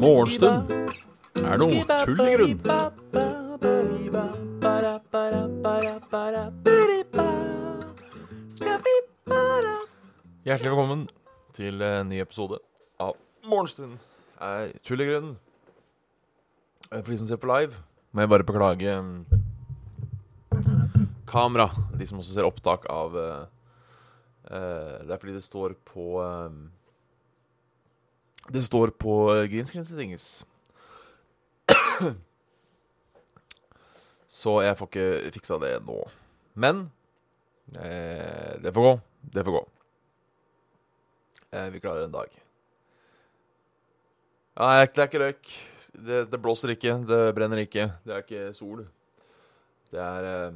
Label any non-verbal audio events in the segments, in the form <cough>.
Morgenstund er noe tull i grunn. Hjertelig velkommen til en ny episode av Morgenstund er tull i grunn. Eh, For de som ser på live, må jeg bare beklage mm, kamera. De som også ser opptak av eh, Det er fordi det står på eh, Det står på green screen. <clears throat> Så jeg får ikke fiksa det nå. Men eh, det får gå. Det får gå. Eh, vi klarer en dag. Ja, det er ikke- røyk. Det, det blåser ikke. Det brenner ikke. Det er ikke sol. Det er eh,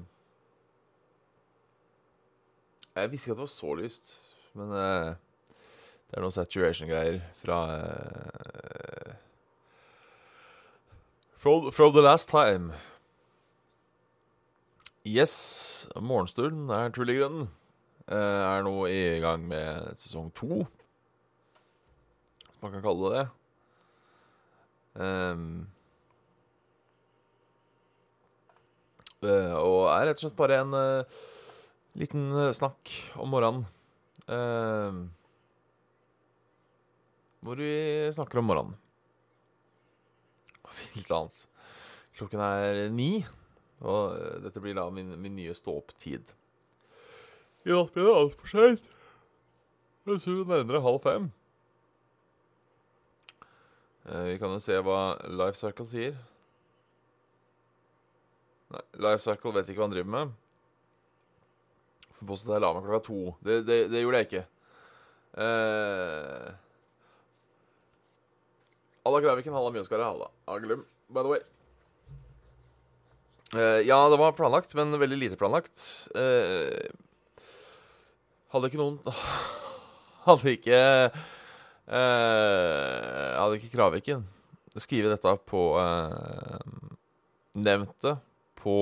Jeg visste ikke at det var så lyst, men uh, det er noen saturation-greier fra uh, from, from the last time. Yes, morgenstunden er tull Uh. Eh, er nå i gang med sesong to, hvis man kan kalle det det. Um, og er rett og slett bare en eh, liten eh, snakk om morgenen. Eh, hvor vi snakker om morgenen. <laughs> Litt annet. Klokken er ni, og eh, dette blir da min, min nye stå-opp-tid. I natt blir det altfor seint. Jeg tror det er nærmere halv fem. Eh, vi kan jo se hva Life Cycle sier. Nei, Life Cycle vet ikke hva han driver med. Påstå jeg la meg klokka to. Det, det, det gjorde jeg ikke. Eh, Alla Graviken, halla Mjøskaret, halla. Aglum, by the way. Eh, ja, det var planlagt, men veldig lite planlagt. Eh, hadde ikke noen <laughs> Hadde ikke Hadde ikke Kraviken skrevet dette på Nevnt det på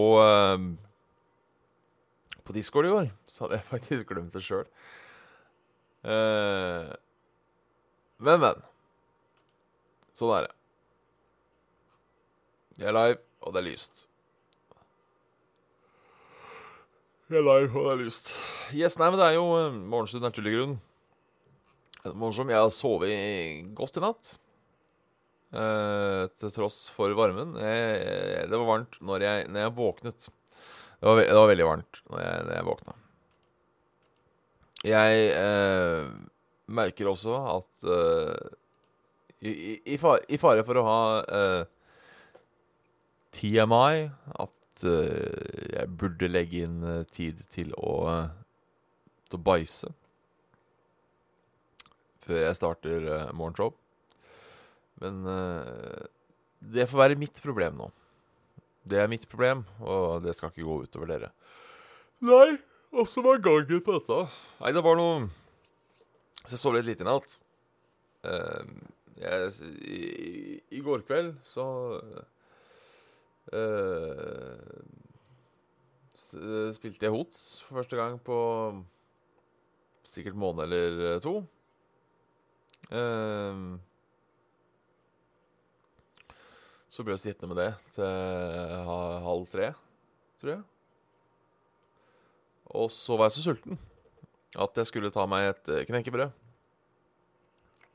På Discord i går, så hadde jeg <laughs> faktisk glemt det sjøl. Eh, men, men. Sånn er det. Vi er live, og det er lyst. Vi er live, og det er lyst. Yes, nei, men det er jo uh, morgenstund er tull grunn. Morsom. jeg har sovet godt i natt. Eh, til tross for varmen. Jeg, det var varmt når jeg, når jeg våknet. Det var, det var veldig varmt når jeg, jeg våkna. Jeg eh, merker også at eh, i, i, far, I fare for å ha eh, TMI At eh, jeg burde legge inn eh, tid til å eh, Til å bæsje Før jeg starter morgenshow Men det får være mitt problem nå Det er mitt problem Og det skal ikke gå utover dere. Nei, åssen var gangen på dette. Nei, det var noe Så jeg sov litt lite i natt. Uh, jeg, i, i, går kveld så uh, spilte jeg Hots for første gang på sikkert måned eller to. Eh, så ble jeg sittende med det til halv tre, tror jeg. Og så var jeg så sulten at jeg skulle ta meg et eh, knekkebrød.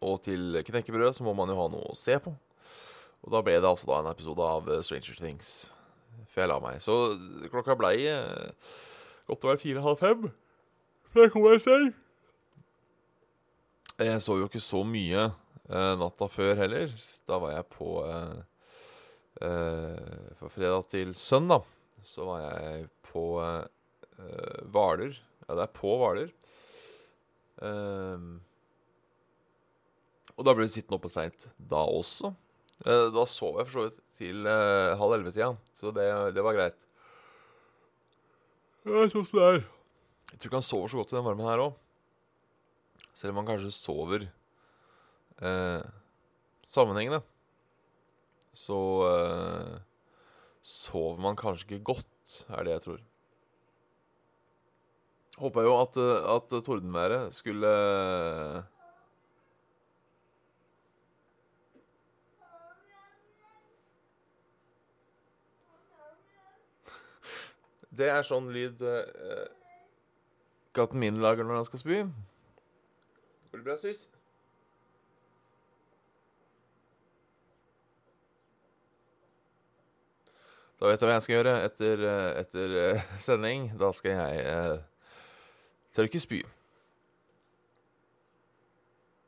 Og til knekkebrød så må man jo ha noe å se på. Og da ble det altså da en episode av eh, Stranger Things For jeg la meg. Så klokka blei eh, godt å være fire-halv fem For jeg kom meg i seng. Jeg så jo ikke så mye eh, natta før heller. Da var jeg på eh, eh, Fra fredag til søndag så var jeg på eh, eh, Hvaler. Ja, det er på Hvaler. Ehm, og da ble vi sittende oppe seint da også. Eh, da sov jeg for så vidt til eh, halv elleve-tida, så det, det var greit. Jeg tror ikke han sover så godt i den varmen her òg. Selv om han kanskje sover eh, sammenhengende, så uh, sover man kanskje ikke godt, er det jeg tror. Håpa jo at, eh, at tordenværet skulle <laughs> Det er sånn lyd uh, katten min lager når han skal spy. Det bra, sys? Da vet jeg hva jeg skal gjøre etter, eh, etter eh, <laughs> sending. Da skal jeg eh, tørke spy.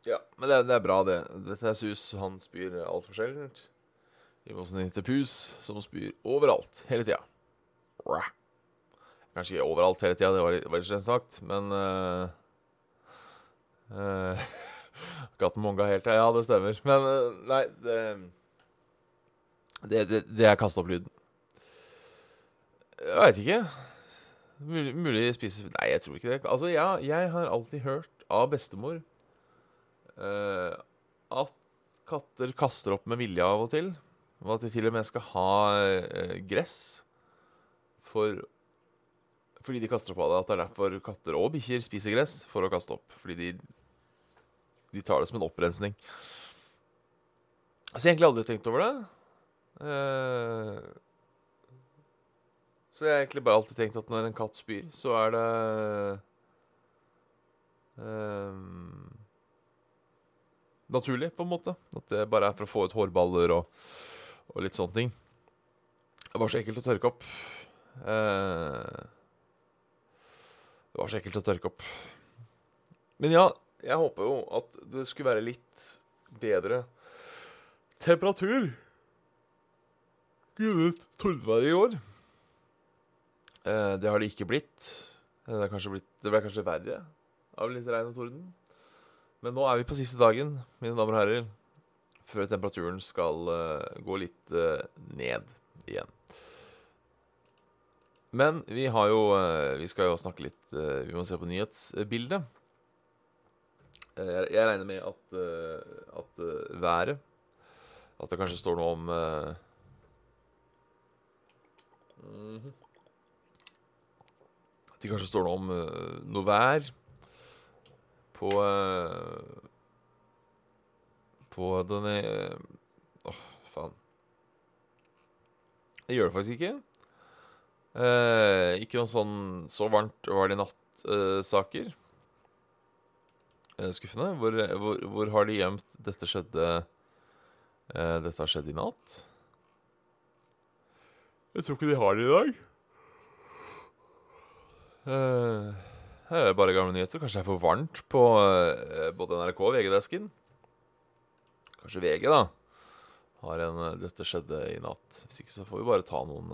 Ja, men det, det, er bra, det. Dette er Sus. Han spyr altfor sjelden. I motsetning til Pus, som spyr overalt, hele tida. Kanskje ikke overalt hele tida, det var, ikke sagt, men uh, uh, <laughs> Katten monga helt, ja, det stemmer. Men uh, nei, det Det, det, det er kasta opp lyden. Jeg veit ikke. Mulig, mulig spise Nei, jeg tror ikke det. Altså, ja, jeg har alltid hørt av bestemor uh, at katter kaster opp med vilje av og til. Og at de til og med skal ha uh, gress for Fordi de kaster opp av det. At det er derfor katter og bikkjer spiser gress for å kaste opp. Fordi de, de tar det som en opprensning. Så jeg har egentlig aldri tenkt over det. Uh, så jeg har egentlig bare alltid tenkt at når en katt spyr, så er det um, Naturlig, på en måte. At det bare er for å få ut hårballer og, og litt sånne ting. Det var så ekkelt å tørke opp. Uh, det var så ekkelt å tørke opp. Men ja, jeg håper jo at det skulle være litt bedre temperatur grunnet tordenværet i år. Eh, det har det ikke blitt. Eh, det, blitt. det, ble kanskje verre av litt regn og torden. Men nå er vi på siste dagen, mine damer og herrer, før temperaturen skal uh, gå litt uh, ned igjen. Men vi har jo uh, Vi skal jo snakke litt Vi må se på nyhetsbildet. Jeg, regner med at, at været At det kanskje står noe om mm -hmm. At det kanskje står noe om uh, noe vær på uh, På denne Åh, oh, faen. Det gjør det faktisk ikke. Uh, ikke noe sånn så varmt var det i natt-saker. skuffende. Hvor, hvor, hvor, har de gjemt 'dette skjedde Dette har skjedd i natt'? Jeg tror ikke de har det i dag. Uh, her er det bare gamle nyheter. Kanskje det er for varmt på uh, både NRK og VG-desken. Kanskje VG, da, har en uh, 'Dette skjedde i natt'. Hvis ikke så får vi bare ta noen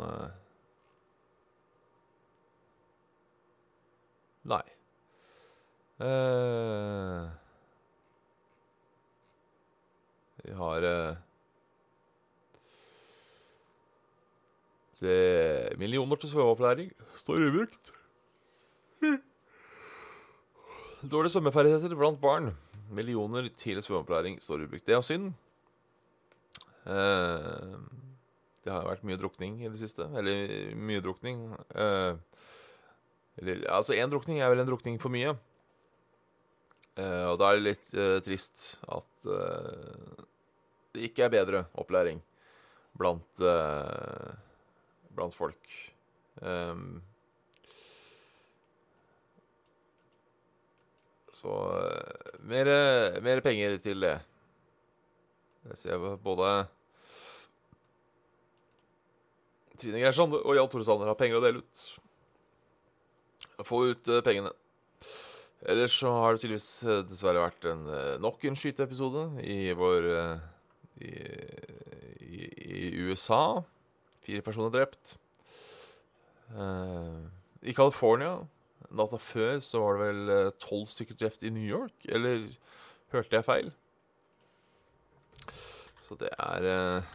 Nei. vi har det Millioner til svømmeopplæring står ubrukt. Dårlige svømmeferdigheter blant barn. Millioner til svømmeopplæring står ubrukt. Det er synd. Eh, det har vært mye drukning i det siste. Eller mye drukning. Eh, eller, altså, én drukning er vel en drukning for mye. Eh, og da er det litt eh, trist at eh, det ikke er bedre opplæring blant, eh, blant folk. Um, Så uh, mer, mer, penger til det. Jeg ser både Trine Gerhard og Jan Tore Sanner har penger å dele ut. Få ut uh, pengene. Ellers så har det tydeligvis uh, dessverre vært en, nok en skyteepisode i vår i, i, i, USA. Fire personer drept. I California Natta før så var det vel eh, tolv stykker drept i New York. Eller hørte jeg feil? Så det er eh,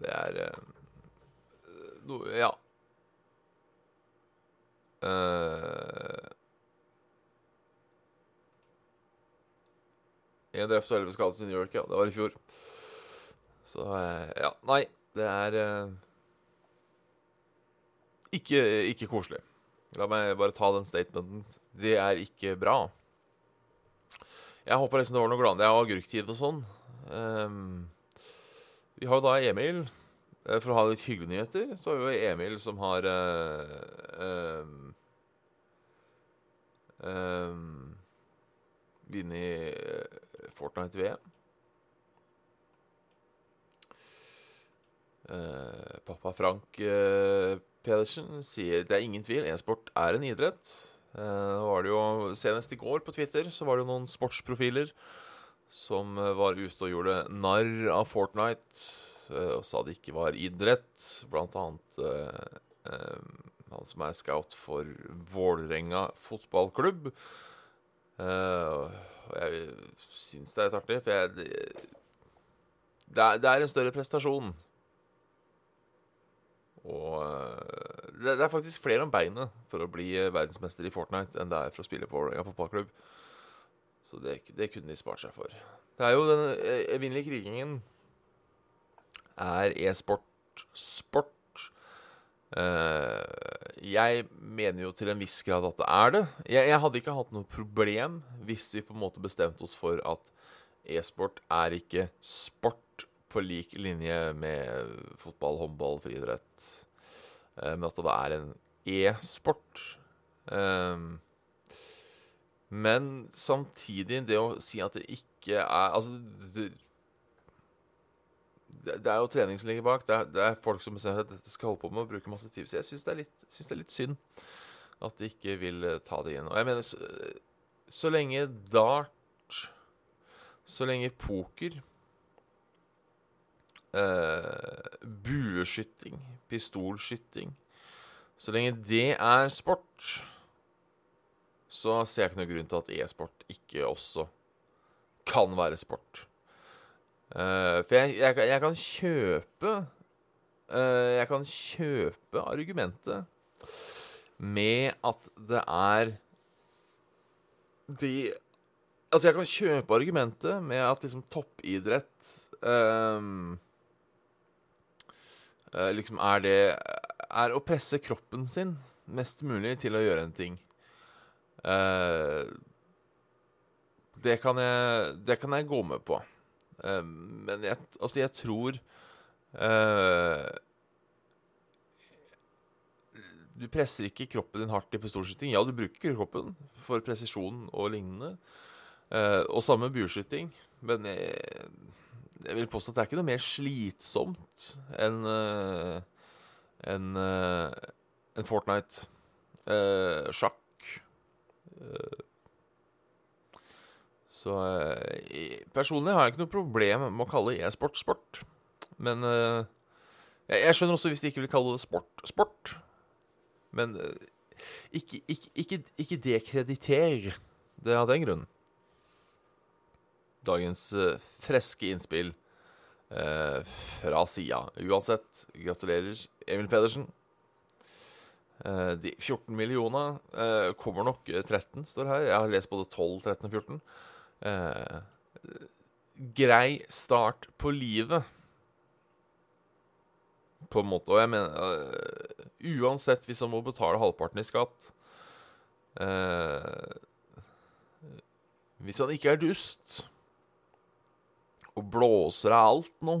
Det er eh, noe Ja. Én drept og elleve skadet i New York, ja. Det var i fjor. Så ja. Nei, det er ikke, ikke koselig. La meg bare ta den statementen. Det er ikke bra. Jeg håpa liksom det var noe glad. Det er agurktid og sånn. Um, vi har jo da Emil. Eh, for å ha litt hyggelige nyheter, så har vi jo Emil som har uh, um, um, vunnet Fortnite-VM. Uh, pappa Frank uh, Pedersen sier det er ingen tvil, e-sport er en idrett. Det jo Senest i går på Twitter så var det noen sportsprofiler som var ute og gjorde narr av Fortnite uh, og sa det ikke var idrett. Blant annet uh, han som er scout for Vålerenga fotballklubb. og jeg syns det er litt artig, for jeg, det, det er en større prestasjon og eh, det, er faktisk flere om beinet for å bli eh, verdensmester i Fortnite enn det er for å spille på Vålerenga fotballklubb. Så det, det, kunne de spart seg for. Det er jo den eh, evinnelige krigingen er e-sport sport. jeg mener jo til en viss grad at det er det. Jeg, jeg, hadde ikke hatt noe problem hvis vi på en måte bestemte oss for at e-sport er ikke sport på lik linje med fotball, håndball, friidrett. Eh, men at det er en e-sport. Eh, men samtidig, det å si at det ikke er Altså det, det, er jo trening som ligger bak. Det er, det er folk som bestemmer at dette skal holde på med å bruke masse tid. Så jeg syns det, det, er litt synd at de ikke vil eh, ta det inn. Og jeg mener, så, så lenge dart, så lenge poker uh, bueskytting, pistolskytting Så lenge det er sport, så ser jeg ikke noen grunn til at e-sport ikke også kan være sport. Uh, for jeg, jeg, jeg, kan kjøpe uh, Jeg kan kjøpe argumentet med at det er de Altså, jeg kan kjøpe argumentet med at liksom toppidrett um, Eh, liksom er det Er å presse kroppen sin mest mulig til å gjøre en ting. Uh, det kan jeg Det kan jeg gå med på. Uh, men jeg, altså, jeg tror Du presser ikke kroppen din hardt i pistolskyting. Ja, du bruker kroppen for presisjon og lignende. og samme bueskyting. Men jeg, jeg vil påstå at det er ikke noe mer slitsomt enn uh, en, uh, en Fortnite. Uh, sjakk. så personlig har jeg ikke noe problem med å kalle e-sport sport. Men jeg, jeg, skjønner også hvis de ikke vil kalle det sport sport. Men ikke, ikke, ikke, ikke dekrediter det av den grunnen dagens uh, freske innspill uh, fra sida. Uansett, gratulerer, Emil Pedersen. Uh, de 14 millioner kommer nok 13, står her. Jeg har lest både 12, 13 og 14. grei start på livet. På en måte. Og jeg mener Uansett hvis han må betale halvparten i skatt Hvis han ikke er dust og blåser av alt nå.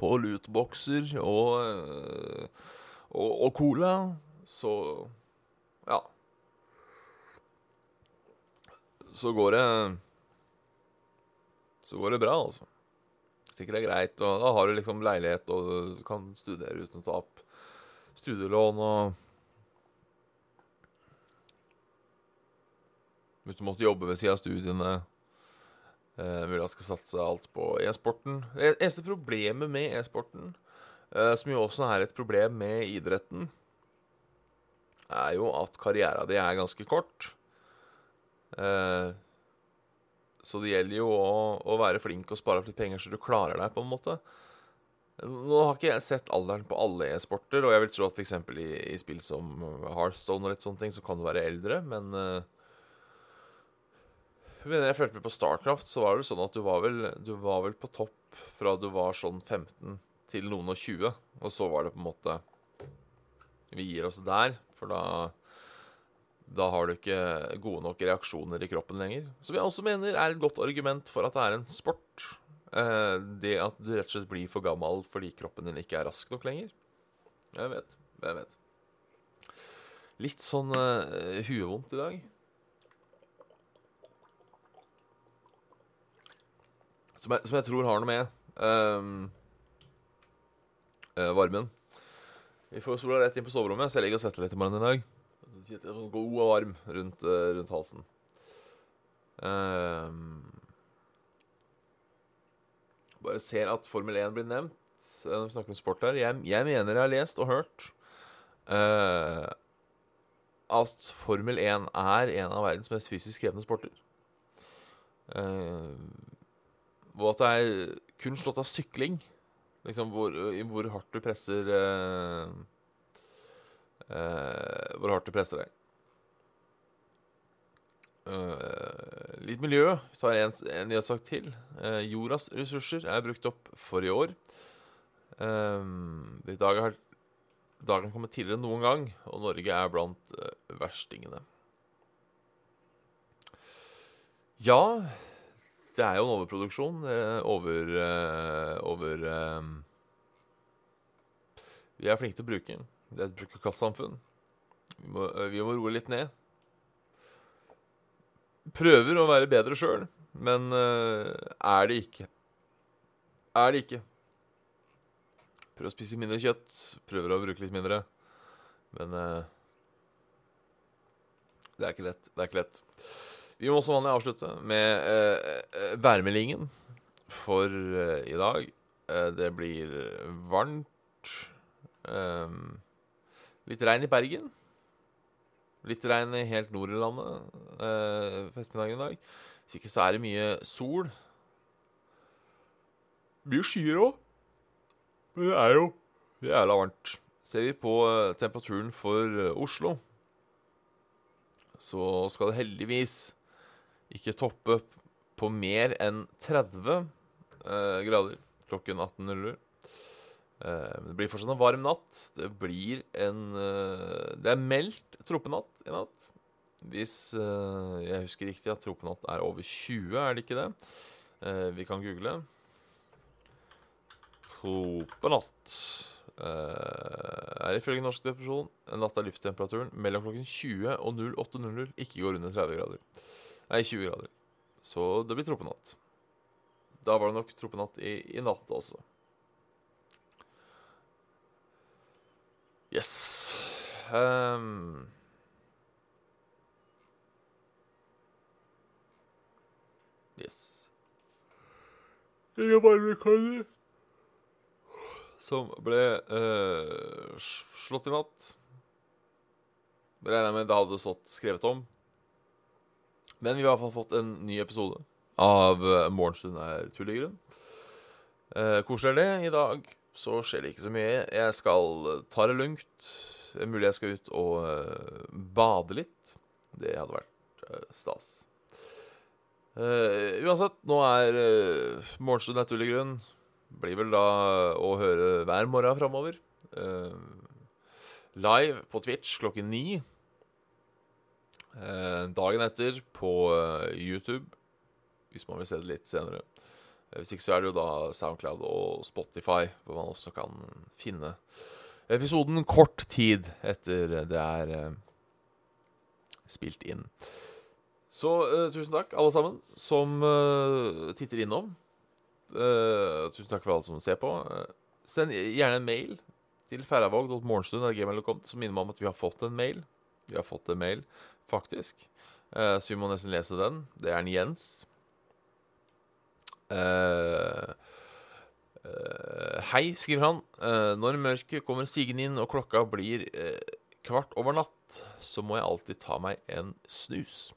På lootboxer og, eh, og, og cola. Så ja. Så går det Så går det bra, altså. Tenker det greit. Og da har du liksom leilighet, og kan studere uten å ta opp studielån og Hvis du måtte jobbe ved siden av studiene Uh, mulig han skal satse alt på e-sporten. Det eneste problemet med e-sporten, uh, som jo også er et problem med idretten, er jo at karrieren din er ganske kort. Uh, så det gjelder jo å, å, være flink og spare opp litt penger så du klarer deg, på en måte. Nå har ikke jeg sett alderen på alle e-sporter, og jeg vil tro at f.eks. I, i spill som Hearthstone og litt sånne ting, så kan du være eldre, men men jeg følte meg på Starcraft, så var det sånn at du var, vel, du var vel på topp fra du var sånn 15 til noen og 20. Og så var det på en måte Vi gir oss der, for da Da har du ikke gode nok reaksjoner i kroppen lenger. Som jeg også mener er et godt argument for at det er en sport. Eh, det at du rett og slett blir for gammel fordi kroppen din ikke er rask nok lenger. Jeg vet. Jeg vet. Litt sånn uh, huevondt i dag. Som jeg, som jeg tror har noe med um, uh, varmen. Vi får sola rett inn på soverommet, så jeg ligger og svetter litt i morgen i dag. Sånn god og varm rundt, uh, rundt halsen. Um, bare ser at Formel 1 blir nevnt når vi snakker om sport her. Jeg, jeg mener jeg har lest og hørt uh, at Formel 1 er en av verdens mest fysisk krevende sporter. Uh, og at det er kun slått av sykling. Liksom hvor, hvor hardt du presser uh, uh, Hvor hardt du presser deg. litt miljø Vi tar en, en nyhetssak til. jordas ressurser er brukt opp for i år. I dag har Dagen kommet tidligere enn noen gang, og Norge er blant uh, verstingene. Ja, det er jo en overproduksjon. Uh, over uh, over Vi er flinke til å bruke. Det er et bruk-og-kast-samfunn. Vi, vi, må roe litt ned. Prøver å være bedre sjøl, men er det ikke. Er det ikke. Prøver å spise mindre kjøtt. Prøver å bruke litt mindre. Men det er ikke lett. Det er ikke lett. Vi må også vanlig avslutte med uh, værmeldingen for uh, i dag. det blir varmt. Um, litt regn i Bergen. Litt regn helt nord i landet uh, på i dag. Hvis ikke så er det mye sol. Mye skyer òg. Men det er jo jævla varmt. Ser vi på eh, temperaturen for eh, Oslo, så skal det heldigvis ikke toppe på mer enn 30 eh, grader klokken 18.00. Eh, det blir fortsatt en varm natt. Det blir en eh, Det er meldt troppenatt i natt. Hvis jeg husker riktig at troppenatt er over 20, er det ikke det? vi kan google tropenatt er ifølge Norsk Depresjon en natt der lufttemperaturen mellom klokken 20 og 08.00 ikke går under 30 grader. Nei, 20 grader. Så det blir tropenatt. Da var det nok tropenatt i, i natt også. Yes. Um, yes. Jeg bare kan som ble uh, slått i natt. Regner med det hadde stått skrevet om. Men vi har i hvert fall fått en ny episode av uh, Morgenstund er tullegrunn. Uh, koselig er det. I dag så skjer det ikke så mye. Jeg skal ta det lugnt. Mulig jeg skal ut og uh, bade litt. Det hadde vært uh, stas. Uansett, nå er Morgenstund er grunn. blir vel da å høre hver morgen framover. Live på Twitch klokken ni. Uh, dagen etter på uh, YouTube, hvis man vil se det litt senere. hvis ikke så er det jo da Soundcloud og Spotify, hvor man også kan finne episoden kort tid etter det er spilt inn. Så tusen takk, alle sammen, som titter innom. Tusen takk for alle som ser på. Send gjerne en mail til ferravåg.morgenstund.gmail.com som minner meg om at vi har fått en mail. Vi har fått en mail, faktisk. Uh, så vi må nesten lese den. Det er en Jens. hei, skriver han. når mørket kommer sigende inn og klokka blir kvart over natt, så må jeg alltid ta meg en snus.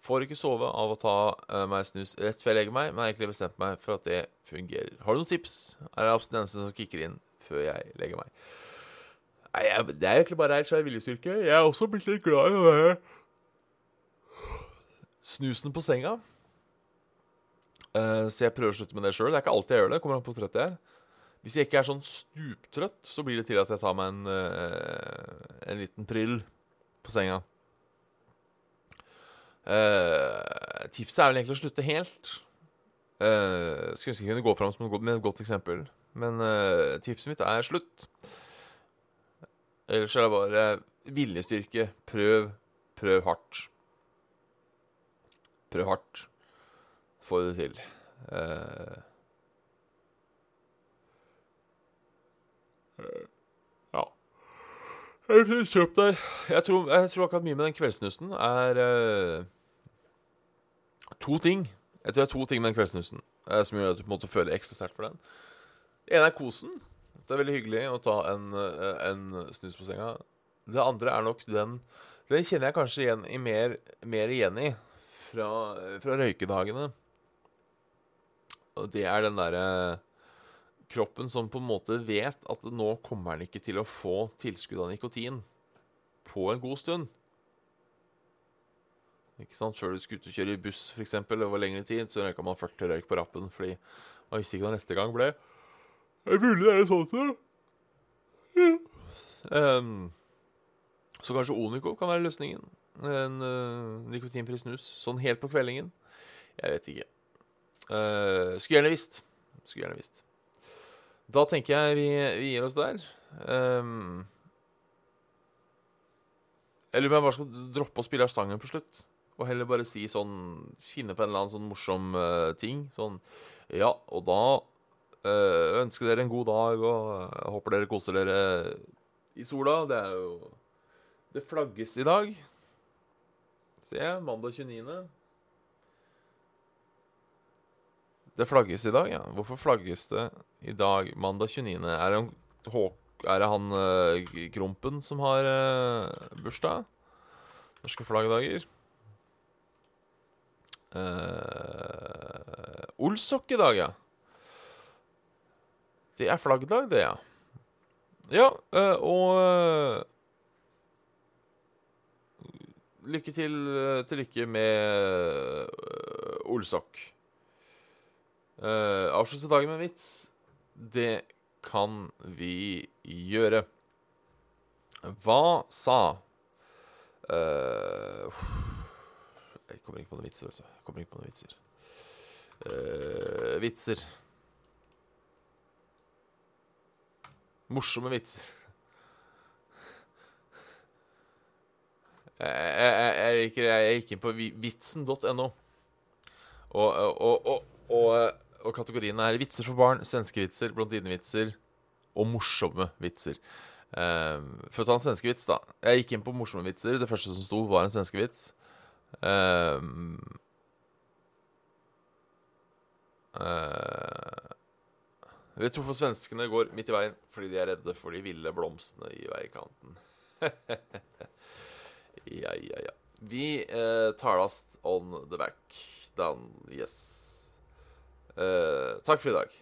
Får ikke sove av å ta uh, meg snus rett før jeg legger meg, men har egentlig bestemt meg for at det fungerer. Har du noen tips? Er det abstinensen som kicker inn før jeg legger meg? Nei, jeg, Det er egentlig bare helt skjær viljestyrke. Jeg er også blitt litt glad i der snusen på senga. Uh, så jeg prøver å slutte med det sjøl. Det er ikke alltid jeg gjør det. Kommer an på trøtt jeg er. Hvis jeg ikke er sånn stuptrøtt, så blir det til at jeg tar meg en, uh, en liten pryll på senga. Uh, tipset er vel egentlig å slutte helt. Uh, skulle ønske jeg kunne gå fram med et godt eksempel, men uh, tipset mitt er slutt. Ellers er det bare viljestyrke. Prøv. Prøv hardt. Prøv hardt. Få det til. Uh, ja. Kjøp der. Jeg tror, jeg tror akkurat mye med den kveldsnussen er uh, to ting. Jeg tror det er to ting med den kveldsnussen uh, som gjør at du på en måte føler ekstra sterkt for den. Det ene er kosen. Det er veldig hyggelig å ta en, en snus på senga. Det andre er nok den Den kjenner jeg kanskje igjen i mer, mer igjen i fra, fra røykedagene. Og det er den derre kroppen som på en måte vet at nå kommer den ikke til å få tilskudd av nikotin på en god stund. Ikke sant? Før du skulle ut og kjøre i buss for eksempel, over lengre tid, så røyka man 40 røyk på rappen fordi man visste ikke hva neste gang ble. Er mulig det er sånn, som Ja. Um, så kanskje Onico kan være løsningen. En uh, nikotinfri snus. Sånn helt på kveldingen. Jeg vet ikke. Uh, skulle gjerne visst. Skulle gjerne visst. Da tenker jeg vi, vi gir oss der. Um, jeg lurer på om jeg bare skal droppe å spille av stangen på slutt. Og heller bare si sånn Finne på en eller annen sånn morsom uh, ting. Sånn Ja, og da uh, ønsker dere en god dag, og håper dere koser dere i sola. Det er jo Det flagges i dag. Se, mandag 29. Det flagges i dag, ja. Hvorfor flagges det i dag, mandag 29.? Er det, er det han Krompen som har uh, bursdag? Norske flaggdager. Uh, Olsok i dag, ja. Det er flaggdag, det, ja. Ja, og Lykke til til lykke med Olsok. Uh, avslutte dagen med vits. Det kan vi gjøre. Hva sa uh, Jeg kommer ikke på noen vitser, altså. Jeg kommer ikke på noen vitser. Uh, vitser. Morsomme vitser. Jeg, gikk, inn på vitsen.no, og, og, og, og kategoriene er vitser for barn, svenske vitser, blondinevitser og morsomme vitser. Uh, for å ta en svenske vits, da. Jeg gikk inn på morsomme vitser. Det første som sto, var en svenske vits. Um, uh, vet tror for svenskene går midt i veien fordi de er redde for de ville blomstene i veikanten. <laughs> ja, ja, ja. Vi eh, tar oss on the back. Dan, yes. Eh, takk for i dag.